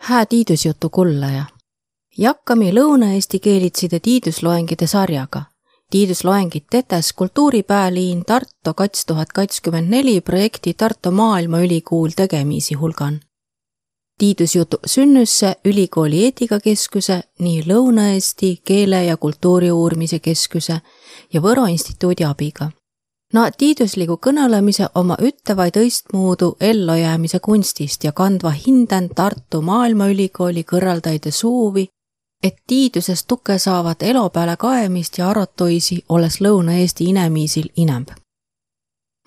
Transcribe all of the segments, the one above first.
hää tiidusjutu kullaja. Jakkami lõuna-eesti keelitside tiidusloengide sarjaga. tiidusloengid tetes Kultuuripääliin Tartu kats tuhat kakskümmend neli projekti Tartu Maailmaülikool tegemisi hulgan. tiidusjutu sünnüsse ülikooli eetikakeskuse, nii Lõuna-Eesti keele ja kultuuri uurimise keskuse ja Võro instituudi abiga no tiidusliku kõnelemise oma ütevaid õistmuudu ellujäämise kunstist ja kandva hinden Tartu Maailmaülikooli kõrvaldaide suuvi, et tiidusest tuke saavad elo peale kaemist ja arotoisi, olles Lõuna-Eesti inemiisil inemb.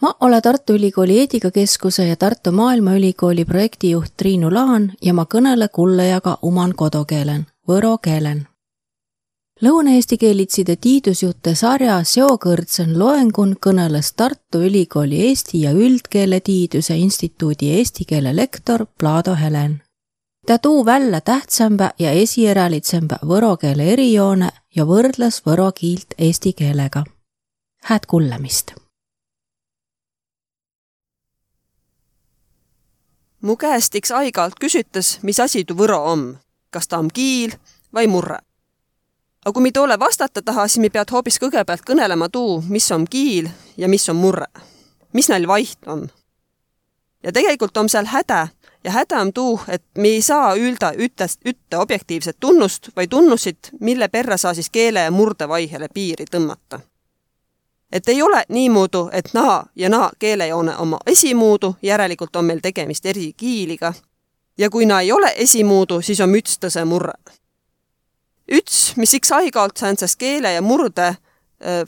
ma olen Tartu Ülikooli eetikakeskuse ja Tartu Maailmaülikooli projektijuht Triinu Laan ja ma kõnele kullajaga uman kodukeelen, võro keelen Lõuna-Eesti keelitside tiidusjutte sarja Seokõrtsen loengun kõneles Tartu Ülikooli Eesti ja Üldkeeletiiduse Instituudi eesti keele lektor Plaado Helen. ta tuu välja tähtsamba ja esierälitsamba võro keele erijoone ja võrdles võro kiilt eesti keelega. Hääd kuulamist! mu käest iks aeg-ajalt küsitas, mis asi tuu võro om, kas ta om kiil või murre aga kui mi toole vastata taha, siis mi pead hoopis kõigepealt kõnelema tuu, mis on kiil ja mis on murre. mis neil vaht on. ja tegelikult on seal häda ja häda on tuu, et me ei saa ülda ütest, ütte objektiivset tunnust, vaid tunnusid, mille perre saa siis keele ja murde vaihele piiri tõmmata. et ei ole niimoodi, et naa ja naa keelejoone oma esimuudu, järelikult on meil tegemist eri kiiliga. ja kui na ei ole esimuudu, siis on müts tõse murre üts, mis iks aeg-ajalt sääntses keele ja murde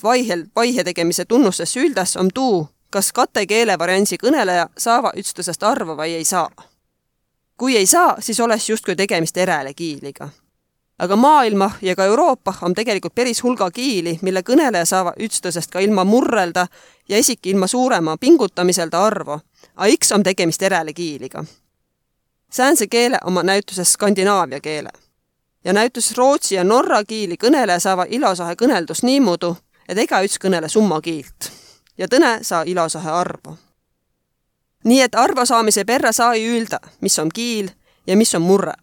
vaihel, vaihe tegemise tunnustes üldas, on tuu, kas kate keelevariantsi kõneleja saava üksteisest arvu või ei saa. kui ei saa, siis oleks justkui tegemist erele kiiliga. aga maailma ja ka Euroopa on tegelikult päris hulga kiili, mille kõneleja saava üksteisest ka ilma murrelda ja isegi ilma suurema pingutamiselda arvu, aga iks on tegemist erele kiiliga. säänse keele oma näituses skandinaavia keele ja näiteks rootsi ja norra kiili kõneleja saava ilosahe kõneldus niimoodi, et igaüks kõnele summa kiilt ja tõne saa ilosahe arvu. nii et arvu saamise perre sai öelda, mis on kiil ja mis on murre.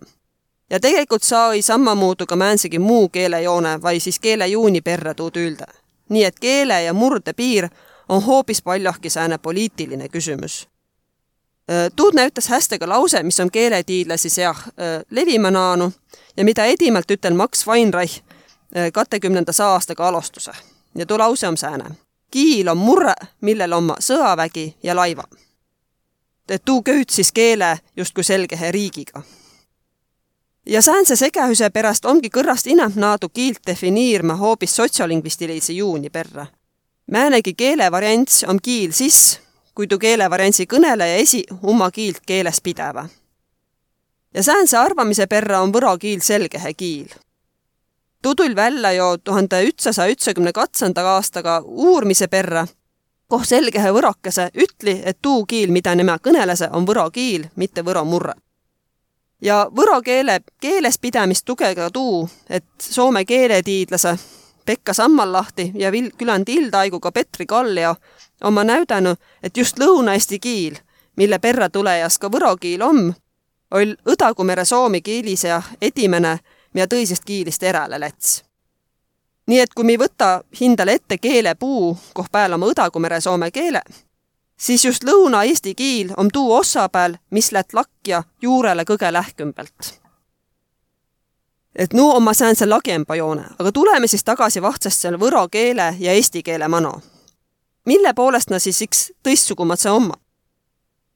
ja tegelikult sai samamoodi ka määnsegi muu keelejoone või siis keelejuuni perre tuud öelda. nii et keele ja murde piir on hoopis paljuhki sääne poliitiline küsimus Tuud näütas hästi ka lause, mis on keeletiidlasi seah levima naanu ja mida edimalt ütel Max Weinreich kahekümnendas aastaga alustuse. ja too lause on sääne. kiil on murre, millel oma sõjavägi ja laiva. tuu köütsis keele justkui selgehe riigiga. ja säänse segahüse pärast ongi kõrrast inämp naadu kiilt definiirma hoopis sotsiolingvistilise juuni perre. määnegi keelevariants on kiil siis, kui tuu keelevariantsi kõneleja esi oma kiilt keeles pideva. ja säänse arvamise perre on võro kiil selgehe kiil. tuu tull välja jo tuhande ütsasaja ütsakümne katsanda aastaga uurmise perre, koh selgehe võrokese ütli, et tuu kiil, mida nemä kõnelese, on võro kiil, mitte võro murre ja võro keele keeles pidamist tugega tuu, et soome keeletiidlase Pekka Sammallahti ja Vil-, küland Ildaiguga Petri Kallio oma näüdanud, et just lõuna-eesti kiil, mille perre tulejas ka võro kiil om, oll Õdakumere soomi kiilis ja edimene, mida tõisest kiilist eräle läts. nii et kui me võta hindale ette keelepuu, koh pääl oma Õdakumere soome keele, siis just lõuna-eesti kiil on tuu ossa peal, mis lätt lakja juurele kõige lähkümbelt et nu oma säändse lagempa joone, aga tuleme siis tagasi vahtsast selle võro keele ja eesti keele mano mille poolest na siis iks tõistsugumad see omma?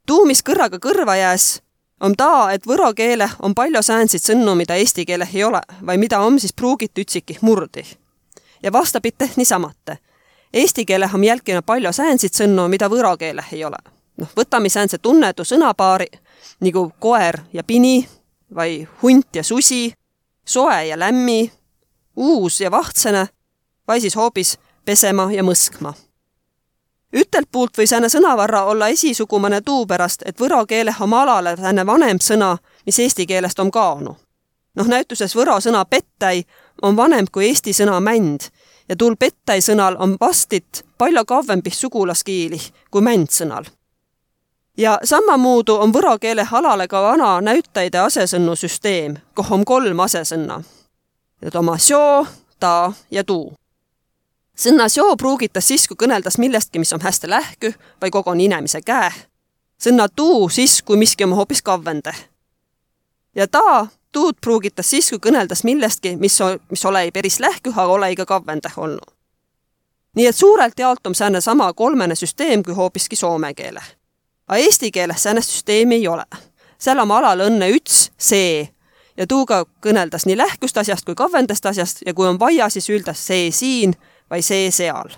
tuu, mis kõrraga kõrva jääs, on taa, et võro keele on palju säänsid sõnu, mida eesti keeleh ei ole või mida on siis pruugit ütsikih murdi. ja vastapidi niisamate. Eesti keeleh on jälkina palju säänsid sõnu, mida võro keeleh ei ole. noh, võtame säänse tunnetu sõnapaari nagu koer ja pini või hunt ja susi, soe ja lämmi, uus ja vahtsene või siis hoopis pesema ja mõskma ütelt puult või sääne sõnavarra olla esisugumane tuu pärast, et võro keeleh om alale sääne vanem sõna, mis eesti keelest on kaonu. noh, näituses võro sõna pettai on vanem kui eesti sõna mänd ja tuul pettai sõnal on vastit palju kauempih sugulaskiili kui mänd sõnal. ja samamoodi on võro keele alale ka vana näütajaide asesõnnu süsteem, koh on kolm asesõnna. Need oma seo, ta ja tuu. Sõna seo pruugitas siis, kui kõneldas millestki, mis on hästi lähkü või koguni inemise käe. sõna tuu siis, kui miski on hoopis kavvende. ja ta tuud pruugitas siis, kui kõneldas millestki, mis, mis olei päris lähkü, aga olei ka kavvende olnud nii et suurelt jaolt on sääne sama kolmene süsteem kui hoopiski soome keele. aga eesti keeles säänest süsteemi ei ole. seal on alal õnne üts see ja tuuga kõneldas nii lähkust asjast kui kavvendast asjast ja kui on vaja, siis üldas see siin või see seal.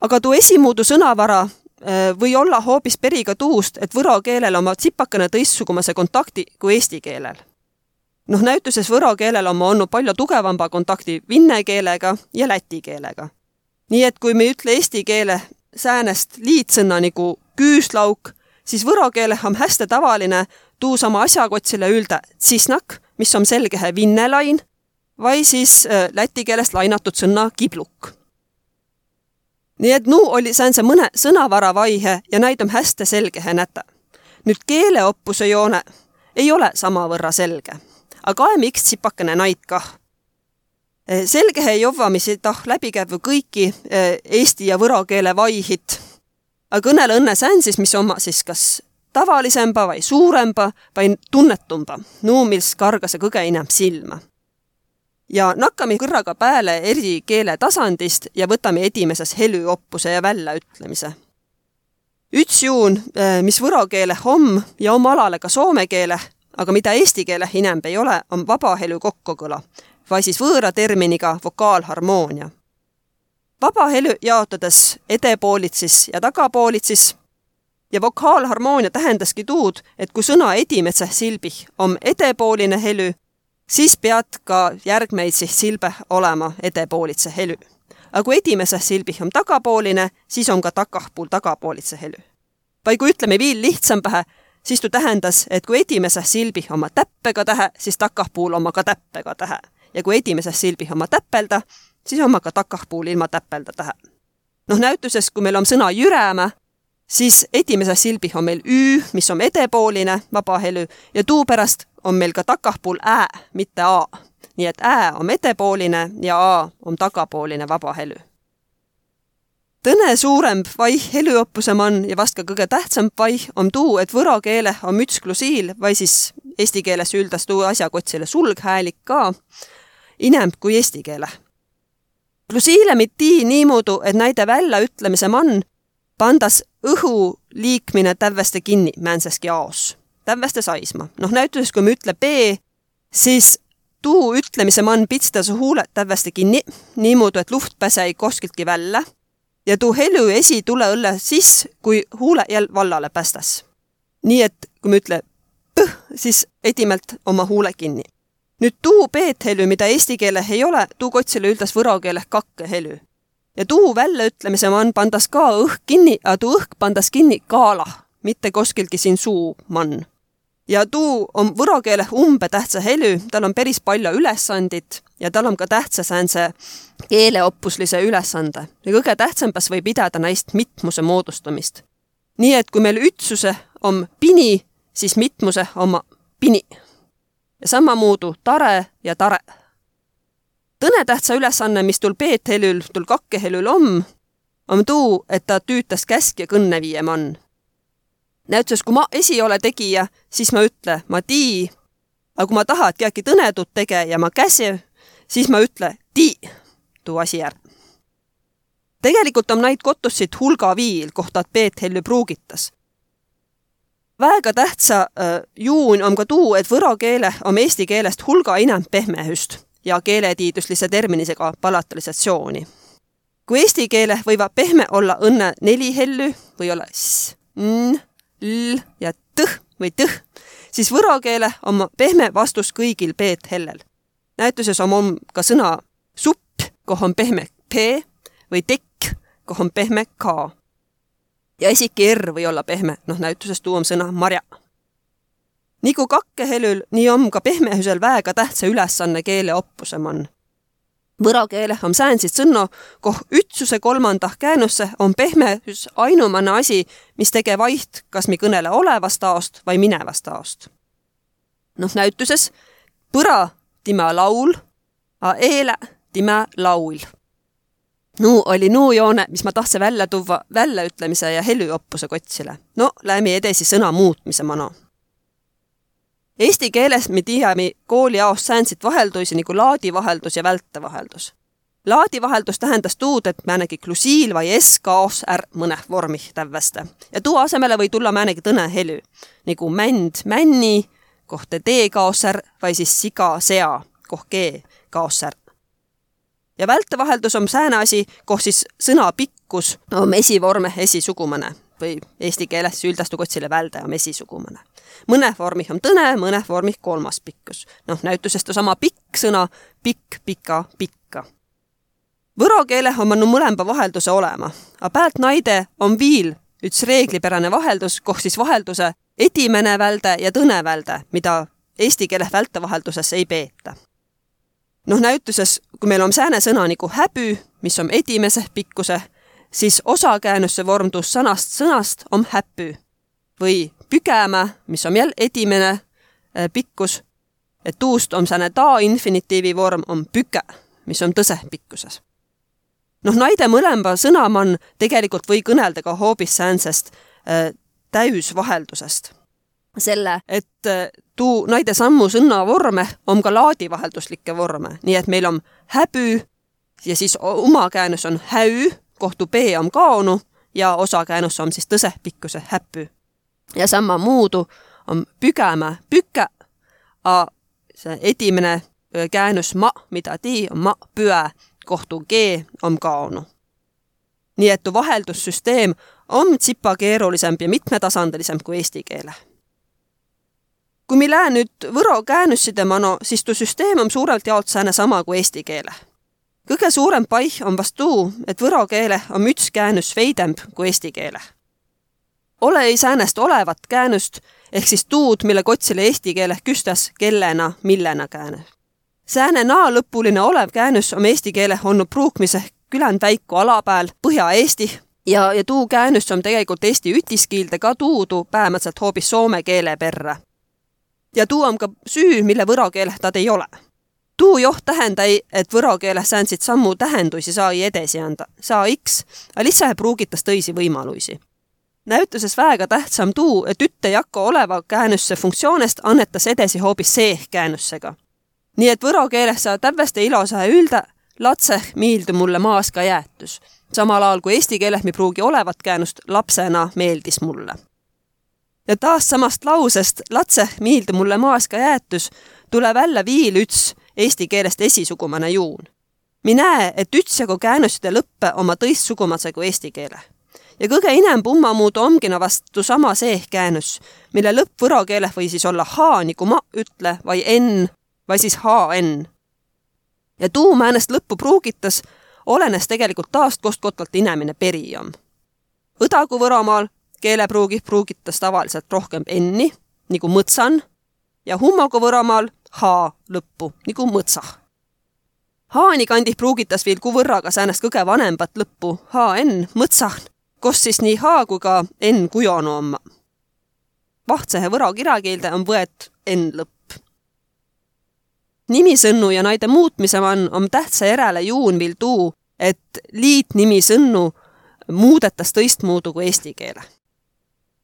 aga tuu esimuudu sõnavara äh, või olla hoopis periga tuust, et võro keelel oma tsipakene tõistsugumase kontakti kui eesti keelel. noh, näituses võro keelel on olnud palju tugevamba kontakti vinne keelega ja läti keelega nii et kui me ei ütle eesti keele säänest liitsõna nagu küüslauk, siis võro keeleh on hästi tavaline tuusama asjakotsile ülda tsisnak, mis on selge vinnelain, või siis äh, läti keelest lainatud sõna kibluk. nii et nu oli säänse mõne sõnavara vaihe ja näid on hästi selge näta. nüüd keeleoppuse joone ei ole samavõrra selge, aga aemi iks tsipakene näid kah Eh, selgehe jovvamisi tah läbi käib kõiki eh, eesti ja võro keele vaihit. aga kõnele õnne säänsis, mis oma siis kas tavalisemba või suuremba või tunnetumba, nuu, mis karga see kõge inem silma. Ja nakkame kõrraga pääle eri keele tasandist ja võtame edimeses helüoppuse ja väljaütlemise. üks juun, eh, mis võro keele om ja oma alale ka soome keele, aga mida eesti keele inemb ei ole, on vabahelü kokkukõla või siis võõra terminiga vokaalharmoonia. vabahelü jaotades edepoolitsis ja tagapoolitsis ja vokaalharmoonia tähendaski tuud, et kui sõna edimetseh silbih on edepooline helü, siis pead ka järgmeid silbe olema edepoolitse helü. aga kui edimeseh silbih on tagapooline, siis on ka takahpuul tagapoolitse helü. või kui ütleme viil lihtsampähe, siis tuu tähendas, et kui edimeseh silbih oma täppega tähe, siis takahpuul oma ka täppega tähe ja kui esimeses silbih oma täppelda, siis oma ka takahpuul ilma täppelda tähe. noh, näituses, kui meil on sõna jürämä, siis esimeses silbih on meil ü, mis on edepooline vabahelü ja tuu pärast on meil ka takahpuul ä, mitte a. nii et ä on edepooline ja a on tagapooline vabahelü. Tõne suuremb vaih helüoppuse man ja vast ka kõige tähtsamb vaih on tuu, et võro keele on üts klusiil või siis eesti keeles üldas tuu asjakotsile sulghäälik ka inemb kui eesti keele. Plusiilemit tii niimoodi, et näide väljaütlemise man pandas õhu liikmine tävveste kinni määnseski aos, tävveste saisma. noh, näituses kui me ütle B, siis tuu ütlemise man pitstas su huuled tävveste kinni, niimoodi, et luht pääse ei koskiltki välja ja tuu helü esi tule õlle siis, kui huule jälle vallale päästas. nii et kui me ütle põh, siis edimelt oma huule kinni nüüd tuu peethelü, mida eesti keeleh ei ole, tuu kotsile üldas võro keeleh kakkehelü. ja tuu väljaütlemise man pandas ka õhk kinni, a tuu õhk pandas kinni kaalah, mitte koskilgi siin suu man. Ja tuu on võro keeleh umbetähtsa helü, tal on päris palju ülesandit ja tal on ka tähtsa säänse keeleoppuslise ülesande ja kõige tähtsampas võib pidada neist mitmuse moodustamist. nii et kui meil ütsuse on pini, siis mitmuse oma pini ja samamoodi tare ja tare. tõnetähtsa ülesanne, mis tul peethelül, tul kakkehelül om, on tuu, et ta tüütas käsk ja kõnne viie man. Näiteks kui ma esi ole tegija, siis ma ütle, ma tii, aga kui ma tahan, et keegi tõnetut tege ja ma käsi, siis ma ütle, tii, tuu asi ära. tegelikult on neid kotussid hulga viil, kohta peethelü pruugitas väega tähtsa äh, juun on ka tuu, et võro keele on eesti keelest hulga inem pehmehüst ja keeletiidluslise terminisega palatalisatsiooni. kui eesti keele võivad pehme olla õnne neli hellü või olla s, n, l ja tõh või tõh, siis võro keele on pehme vastus kõigil peet hellel. näituses on, on ka sõna supp, koh on pehme p või tekk, koh on pehme k ja isegi R või olla pehme, noh näituses tuuam sõna marja. nagu kakkehelül, nii on ka pehmehüsel väega tähtsa ülesanne keeleoppuse man. Võrakeele on säänsid sõnno, koh ütsuse kolmanda käänusse on pehmehüs ainumane asi, mis tege vaiht, kas mi kõnele olevast aost või minevast aost. noh, näituses põra timä laul, a eele timä laul. Nuu oli nuu joone, mis ma tahtsin välja tuua väljaütlemise ja helüoppuse kotsile. no lähme edasi sõna muutmise mano Eesti keeles me teame kooliaos säänsit vaheldusi nagu laadivaheldus ja vältevaheldus. laadivaheldus tähendas tuud, et määnegi klusiil vai S kaos är mõneh vormi tävveste ja tuu asemele või tulla määnegi tõne helü nagu mänd männi, kohta D kaos är vai siis siga sea, koh G kaos är. ja vältevaheldus on sääne asi, koh siis sõna pikkus on esivorme esisugumõne või eesti keeles üldastu kotsile välde on esisugumõne. mõne vormih on tõne, mõne vormih kolmas pikkus. noh, näitusest sama pikk sõna pikk, pika, pikka. Võro keele on no mõlema vahelduse olema, a päält naide on viil üks reeglipärane vaheldus, koh siis vahelduse edimene välde ja tõne välde, mida eesti keele vältevahelduses ei peeta. noh, näituses, kui meil on sääne sõna nagu häbü, mis on edimese pikkuse siis osakäännuse vormdus sõnast sõnast on häpü või pügämä, mis on jälle edimene äh, pikkus, et tuust on sääne taa infinitiivi vorm on püke, mis on tõse pikkuses. noh, naide mõlema sõnamann tegelikult või kõnelda ka hoopis säänsest äh, täisvaheldusest. selle, et äh, tuu naide sammu sõnavorme on ka laadivahelduslikke vorme, nii et meil on häbü ja siis oma käännus on häü kohtu B on kaonu ja osakäännus on siis tõsepikkuse häppy. ja samamuudu on pügämä pükkä, a see edimene käännus ma, mida tii, on ma püä, kohtu G on kaonu. nii et vaheldussüsteem on tsipa keerulisem ja mitmetasandilisem kui eesti keele. kui me lähe nüüd võro käännüsside mano, siis tuu süsteem on suurelt jaolt sääne sama kui eesti keele kõige suurem paih on vast tuu, et võro keele on müts käännus veidemb kui eesti keele. ole ei säänest olevat käänust ehk siis tuud, mille kotsile eesti keele küstas kellena, millena käänus. sääne naa-lõpuline olev käänus on eesti keele olnud pruukmise küländ väiku ala peal Põhja-Eesti ja, ja tuu käänus on tegelikult eesti ütiskiilde ka tuudu päämätselt hoopis soome keele perre. ja tuu on ka süü, mille võro keele tad ei ole tuu joht tähendai, et võro keeles säänsid sammu tähendusi sai edasi anda, saa iks, a lihtsalt pruugitas tõisi võimalusi. näituses väega tähtsam tuu, et ütte jakko oleva käännüsse funktsioonist annetas edasi hoopis seeh käännüssega. nii et võro keeles saa tävveste ilosa ülda, latseh miildu mulle maas ka jäätus. samal ajal kui eesti keeles mi pruugi olevat käänust lapsena meeldis mulle. ja taas samast lausest latseh miildu mulle maas ka jäätus tule välja viil üts eesti keelest esisugumane juun. mi näe, et ütsjagu käänuside lõppe oma tõistsugumase kui eesti keele. ja kõige inem pummamuudu ongi no vastu sama seeh käänus, mille lõpp võro keeleh või siis olla ha nagu ma ütle või n või siis hn. ja tuu määnest lõppu pruugitas, olenes tegelikult taast, kust kotkalt inemine peri on. Õdagu Võromaal keelepruugi pruugitas tavaliselt rohkem n-i, nagu mõtsan, ja Hummogu Võromaal H lõppu nagu mõtsah. Haani kandih pruugitas veel kuvõrraga säänest kõige vanembat lõppu HN mõtsah, kus siis nii H kui ka N kujonu on. vahtsehe võro kirakeelde on võet N lõpp. nimisõnnu ja naide muutmise man on tähtsa järele juun veel tuu, et liitnimisõnnu muudetas tõistmuudu kui eesti keele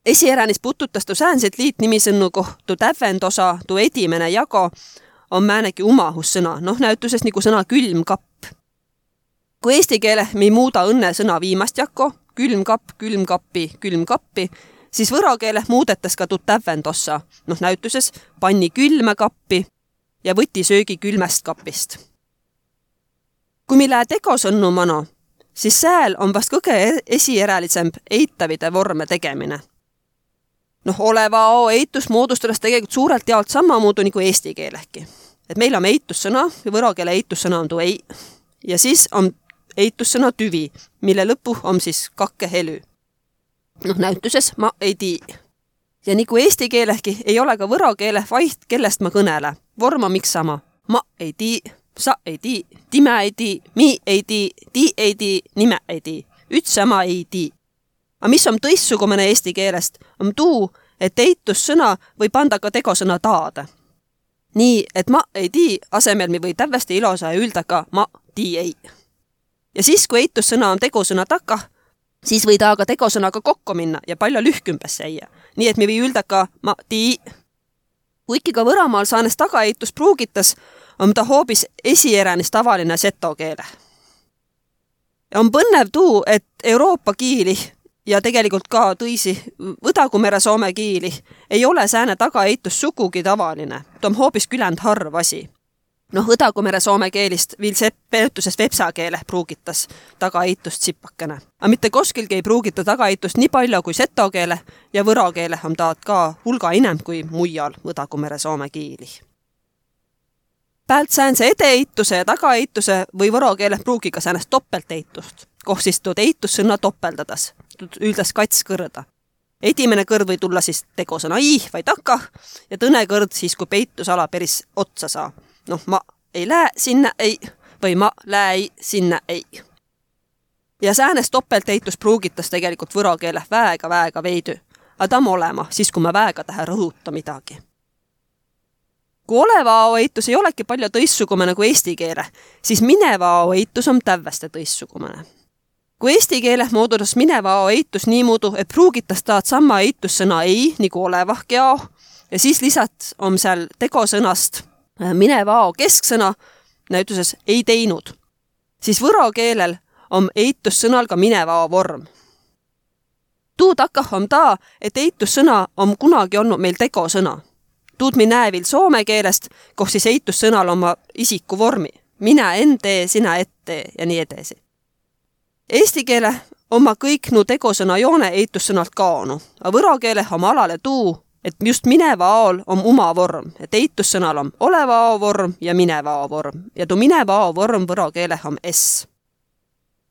esieränis pututas tu säänset liitnimisõnnu kohtu tävendosa, tu edimene jago on määnegi umahussõna, noh näütuses nagu sõna külmkapp. kui eesti keele me ei muuda õnne sõna viimast jakko, külmkapp, külmkappi, külmkappi, siis võro keele muudetas ka tu tävendossa, noh näütuses panni külme kappi ja võti söögi külmest kapist. kui me lähe tegosõnnu mano, siis sääl on vast kõige esierälisemb eitavide vorme tegemine noh, oleva ao eitust moodustades tegelikult suurelt jaolt samamoodi nagu eesti keelehki. et meil on eitussõna ja võro keele eitussõna on tuu ei ja siis on eitussõna tüvi, mille lõpu on siis kakke helü. noh, näituses ma ei tii. ja nagu eesti keelehki ei ole ka võro keele vaiht, kellest ma kõnele. vorm on miks sama. ma ei tii, sa ei tii, time ei tii, mi ei tii, ti ei tii, nime ei tii. üts sama ei tii. Aga mis on tõistsugune eesti keelest, on tuu, et eitussõna võib anda ka tegosõna taada. nii, et ma ei tii asemel me või täiesti ilusa öelda ka ma tii ei. ja siis, kui eitussõna on tegusõna takah, siis või ta ka tegosõnaga kokku minna ja palju lühkümbes säia. nii et me või öelda ka ma tii. kuigi ka Võromaal saanes tagaeitus pruugitas, on ta hoopis esieränis tavaline seto keele. on põnev tuu, et Euroopa kiili ja tegelikult ka tõisi Võdagu mere soome kiili. Ei ole sääne tagaeitus sugugi tavaline, ta on hoopis küländ harv asi. Noh, Õdagumere soome keelist viil sepp peetuses vepsa keele pruugitas tagaeitust sipakene. aga mitte koskilgi ei pruugita tagaeitust nii palju kui seto keele ja võro keele on taad ka hulga inem kui mujal Õdagumere soome kiili. Päält säänse edeeituse ja tagaeituse või võro keele pruugiga säänest topelteitust, koh siis tuud eitussõna topeldades, üldas kats kõrda esimene kõrd või tulla siis tegosõna i või takah ja tõne kõrd siis, kui peitusala päris otsa saa noh, ma ei lähe sinna, ei, või ma lähe sinna, ei. ja säänest topelteitus pruugitas tegelikult võro keele väega-väega veidi, aga ta on olema, siis kui ma väega tahan rõhuta midagi. kui oleva ao eitus ei olegi palju tõistsugune kui eesti keele, siis mineva ao eitus on täiesti tõistsugune kui eesti keeles moodudas mineva ao eitus niimoodi, et pruugitas taad sama eitussõna ei nagu olevahki ao ja siis lisaks on seal tegosõnast Äh, minevao kesksõna näituses ei teinud, siis võro keelel on eitussõnal ka minevao vorm. tuu takah on ta, et eitussõna on kunagi olnud meil tegosõna. tuud me näe veel soome keelest, koh siis eitussõnal oma isiku vormi. mina en tee, sina et tee ja nii edasi. Eesti keele oma kõik nu tegosõna joone eitussõnalt kaonu, a võro keele oma alale tuu, et just mineva aol on uma vorm, et eitussõnal on oleva ao vorm ja mineva ao vorm ja tuu mineva ao vorm võro keeleh on s.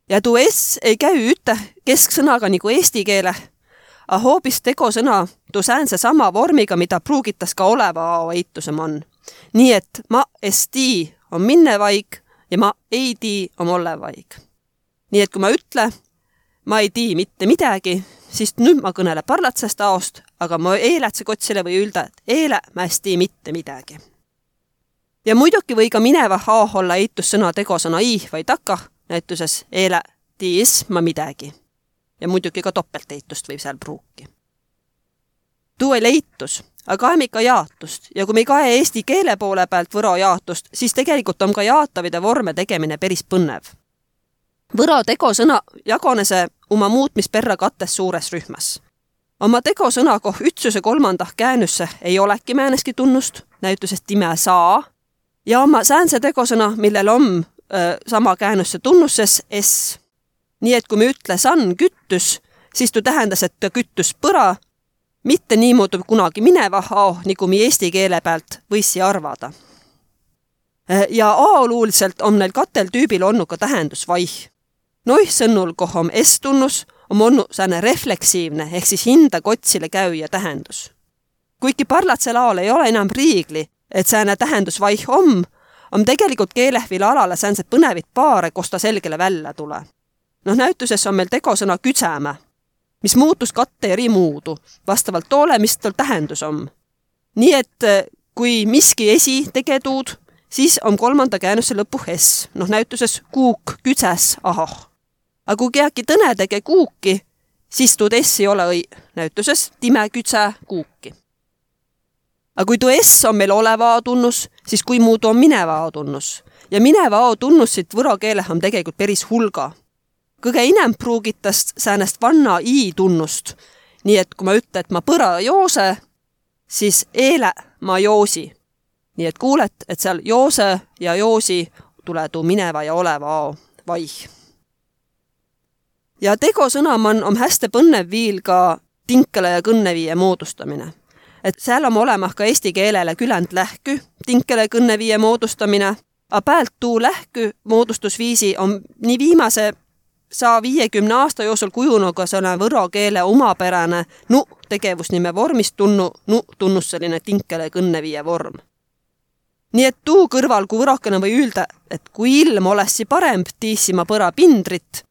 ja tuu s ei käü üte kesksõnaga nagu eesti keele, a hoopis tegosõna tuu säänse sama vormiga, mida pruugitas ka oleva ao eitusem on. nii et ma es tii on minnevaik ja ma ei tii on olevaik. Nii et kui ma ütle, ma ei tii mitte midagi, siis nüüd ma kõnele parlatsest aost, aga ma eelätse kotsile või ülda, et eile ma ei tee mitte midagi. ja muidugi või ka mineva hao olla eitussõna tegosõna i või takah, näituses eile tiis ma midagi. ja muidugi ka topelteitust võib seal pruuki. tuu ei leitus, aga kaeme ikka jaatust ja kui me ei kae eesti keele poole pealt võro jaatust, siis tegelikult on ka jaatavide vorme tegemine päris põnev võro tegosõna jagonese oma muutmisperra kattes suures rühmas. oma tegosõna koh ütsuse kolmanda käänüsse ei olegi määneski tunnust, näitusest time saa, ja oma säänse tegosõna, millel on öö, sama käänüsse tunnusses s. nii et kui me ütle san küttus, siis tuu tähendas, et ta küttus põra, mitte niimoodi kunagi mineva ao, nagu me eesti keele pealt võisi arvada ja aoluuliselt on neil katel tüübil olnud ka tähendus vaih Noih sõnul, koh om S-tunnus, on olnud sääne refleksiivne ehk siis hinda kotsile käüja tähendus. kuigi parlatsel aol ei ole enam riigli, et sääne tähendus vaih om, on tegelikult keelehvil alale säänsed põnevit paare, kus ta selgele välja tule. noh, näituses on meil tegosõna küdsämä, mis muutus katte eri muudu, vastavalt toole, mis tal tähendus on. nii et eh, kui miski esi tege tuud, siis on kolmanda käänuse lõpu S, noh näituses kuuk, kütses, ahah aga kui kiäki tõne tege kuuki, siis tuu S ei ole õi näituses time kütse kuuki. aga kui tuu S on meil oleva tunnus, siis kui muudu on mineva tunnus ja mineva A tunnussit võro keeleh on tegelikult päris hulga. kõige inem pruugitast säänest vanna i tunnust, nii et kui ma ütlen, et ma põra joose, siis eile ma joosi. nii et kuuled, et seal joose ja joosi tule tuu mineva ja oleva vaih ja tegosõnaman on hästi põnev viil ka tinkele ja kõnneviie moodustamine. et seal on olema ka eesti keelele küländ lähkü, tinkele kõnneviie moodustamine, a päält tuu lähkü moodustusviisi on nii viimase saa viiekümne aasta jooksul kujunud ka selle võro keele omapärane nu tegevusnime vormist tunnu, nu tunnus selline tinkele kõnneviie vorm. nii et tuu kõrval, kui võrokene või üülda, et kui ilm olessi paremb, tiissi ma põra pindrit,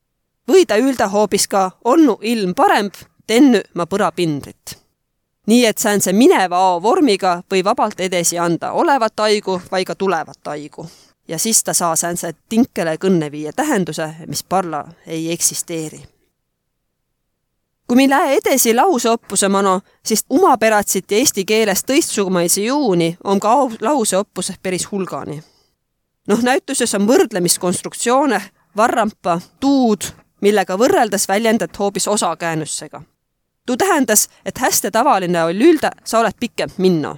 või ta üülda hoopis ka olnu ilm paremb, tennu ma põra pindrit. nii et säänse mineva ao vormiga või vabalt edasi anda olevat aigu või ka tulevat aigu. ja siis ta saa säänse tinkele kõnne viia tähenduse, mis parla ei eksisteeri kui me lähe edasi lauseoppuse mano, siis umaperatsit ja eesti keeles tõistsugumaisi juuni on ka lauseoppuses päris hulgani. noh, näituses on võrdlemiskonstruktsioone, varrampa, tuud, millega võrreldes väljendad hoopis osakäänussega. tuu tähendas, et hästi tavaline oli ülda, sa oled pikem minna.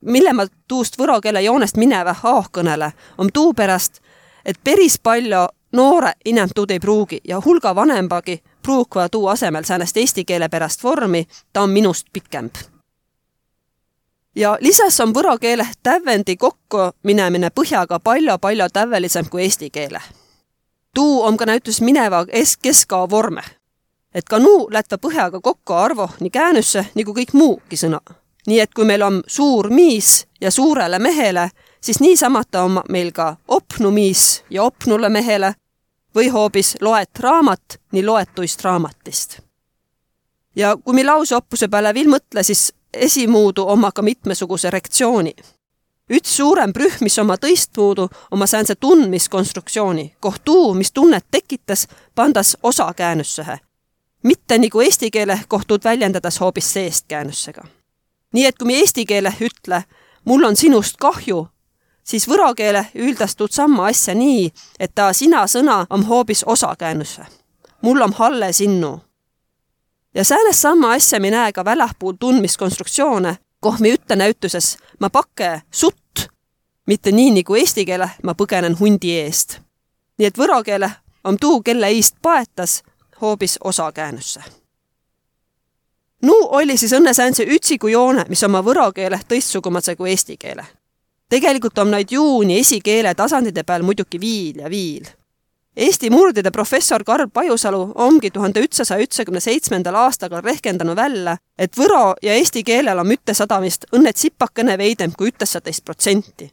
mille ma tuust võro keele joonest mineva haahkõnele, on tuu pärast, et päris palju noore inämtud ei pruugi ja hulga vanembagi pruukva tuu asemel säänest eesti keele pärast vormi, ta on minust pikemb. ja lisas on võro keele tävendi kokku minemine põhjaga palju-palju tävelisem kui eesti keele. Tuu on ka näitus mineva keskao vorme. et ka nuu lätva põhjaga kokku arvo nii käänüsse nagu kõik muugi sõna. nii et kui meil on suur miis ja suurele mehele, siis niisamata on meil ka opnu miis ja opnule mehele või hoopis loet raamat nii loetuist raamatist. ja kui me lauseoppuse peale veel mõtle, siis esimuudu oma ka mitmesuguse reaktsiooni. Üks suurem rühm, mis oma tõistpuudu, oma säänse tundmiskonstruktsiooni, koht tuu, mis tunnet tekitas, pandas osakäänusse. mitte nagu eesti keele kohtud väljendades hoopis seest käänussega. nii et kui me eesti keele ütle, mul on sinust kahju, siis võro keele üldastud sama asja nii, et ta sina sõna on hoopis osakäänusse. mul on halle sinnu. ja säänest sama asja me näe ka väljaspool tundmiskonstruktsioone, koh me ütle näituses ma pakke sutt, mitte nii nagu eesti keele ma põgenen hundi eest. nii et võro keele on tuu, kelle eest paetas, hoopis osakäänusse nu oli siis õnne säänse ütsiku joone, mis oma võro keele tõistsugumase kui eesti keele tegelikult on neid juuni esikeele tasandite peal muidugi viil ja viil. Eesti murdide professor Karl Pajusalu ongi tuhande ütsasaja ütsakümne seitsmendal aastal rehkendanud välja, et võro ja eesti keelel on müttesadamist õnne tsipakene veidem kui üttesateist protsenti.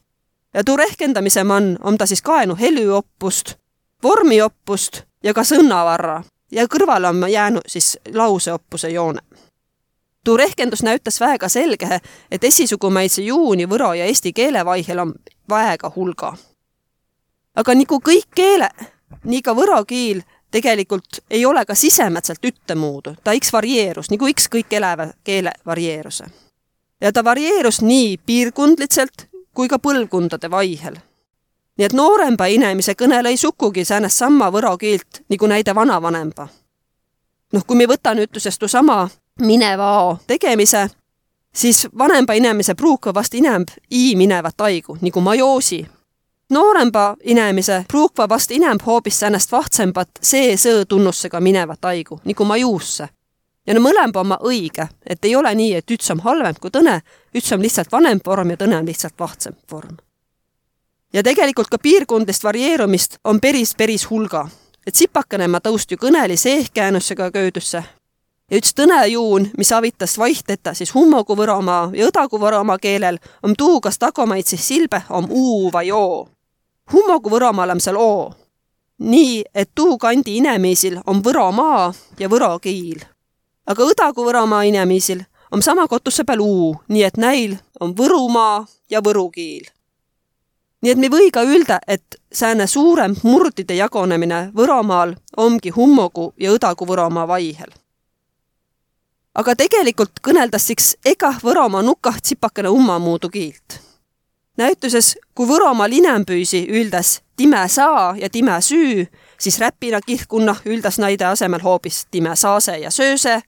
Ja tuu rehkendamise man on ta siis kaenu helüoppust, vormioppust ja ka sõnavarra ja kõrvale on jäänud siis lauseoppuse joone tuu rehkendus näütas väega selge, et esisugumaise juuni võro ja eesti keele vaihel on väega hulga. aga nagu kõik keele, nii ka võro kiil tegelikult ei ole ka sisemätselt ühtemoodi, ta iks varieerus, nagu iks kõik eleva keele varieeruse. ja ta varieerus nii piirkondliselt kui ka põlvkondade vaihel. nii et nooremba inimese kõnele ei sukugi säänest sama võro keelt nagu näide vanavanemba. noh, kui me võta nüüd ütlusest sama mineva tegemise, siis vanemba inimese pruuka vast inemb i minevat aigu, nagu majoosi. nooremba inimese pruukva vast inemb hoopis säänest vahtsembat see-sõõ tunnusega minevat aigu, nagu majuusse. Ja no mõlemba oma õige, et ei ole nii, et üks on halvem kui tõne, üks on lihtsalt vanem vorm ja tõne on lihtsalt vahtsem vorm. ja tegelikult ka piirkondlist varieerumist on päris, päris hulga et sipakene ma tõust ju kõneli seehkäänusega köödusse, ja üks tõnejuun, mis avitas vaihteta siis hummogu võromaa ja õdagu võromaa keelel, on tuu, kas tagomaid siis silbe on uu vai oo. hummogu võromaal on seal oo. nii, et tuu kandi inemiisil on võromaa ja võro kiil. Aga õdagu võromaa inemiisil on sama kotusse peal uu, nii et näil on Võrumaa ja võru kiil. nii et me või ka ülda, et sääne suurem murdide jagonemine Võromaal ongi hummogu ja õdagu Võromaa vaihel aga tegelikult kõneldas siks ega Võromaa nukah tsipakene ummamuudu kiilt. näituses, kui Võromaal inembüüsi üldas time saa ja time süü, siis räpina kihlkunna üldas naide asemel hoopis time saase ja sööse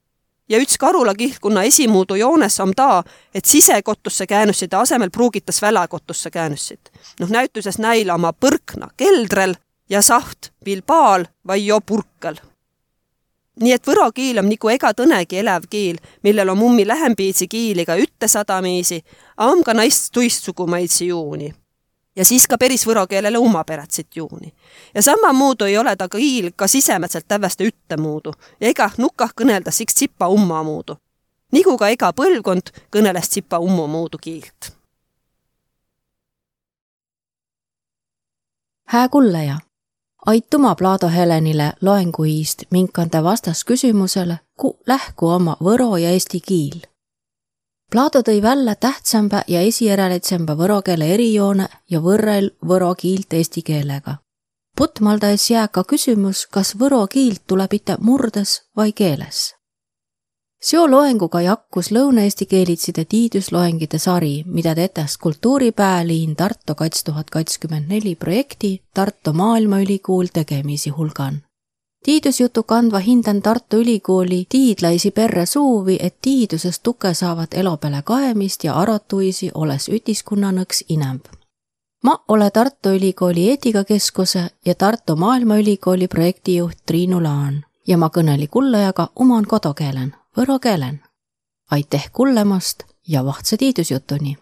ja üks Karula kihlkunna esimuudu joones on ta, et sisekotusse käänusside asemel pruugitas välakotusse käänussid. noh, näituses näila oma põrkna keldrel ja saht Bilbaal vai jo purkel nii et võro kiil on nagu ega tõnegi elev kiil, millel on mummi lähempiitsi kiiliga ütte sadamiisi, a om ka naist tuistsugumaidsi juuni. Ja siis ka päris võro keelele umaperätsit juuni. ja samamoodi ei ole ta kiil ka sisemätselt tävveste üttemuudu ja ega nukah kõnelda siks tsipa ummamuudu. nagu ka ega põlvkond kõneles tsipa ummamuudu kiilt hää kullaja, aituma Plaado Helenile loenguiist minkande vastas küsimusele, ku lähku oma võro ja eesti kiil. Plaado tõi välja tähtsamba ja esijärelitsemba võro keele erijoone ja võrrel võro kiilt eesti keelega. Putmaldas jää ka küsimus, kas võro kiilt tuleb ite murdes vai keeles seo loenguga jakkus Lõuna-Eesti keelitside tiidusloengide sari, mida tetes Kultuuripääliin Tartu kats tuhat kakskümmend neli projekti Tartu Maailmaülikool tegemisi hulgan. Tiidusjutu kandva hindan Tartu Ülikooli tiidlaisi perre suuvi, et tiiduses tuge saavad elo peale kaemist ja arotuisi olles ütiskonnanõks inemb. ma ole Tartu Ülikooli eetikakeskuse ja Tartu Maailmaülikooli projektijuht Triinu Laan ja ma kõneli kullajaga oman kodukeelen võro keelen. aitäh kuulamast ja vahtsa tiidusjutuni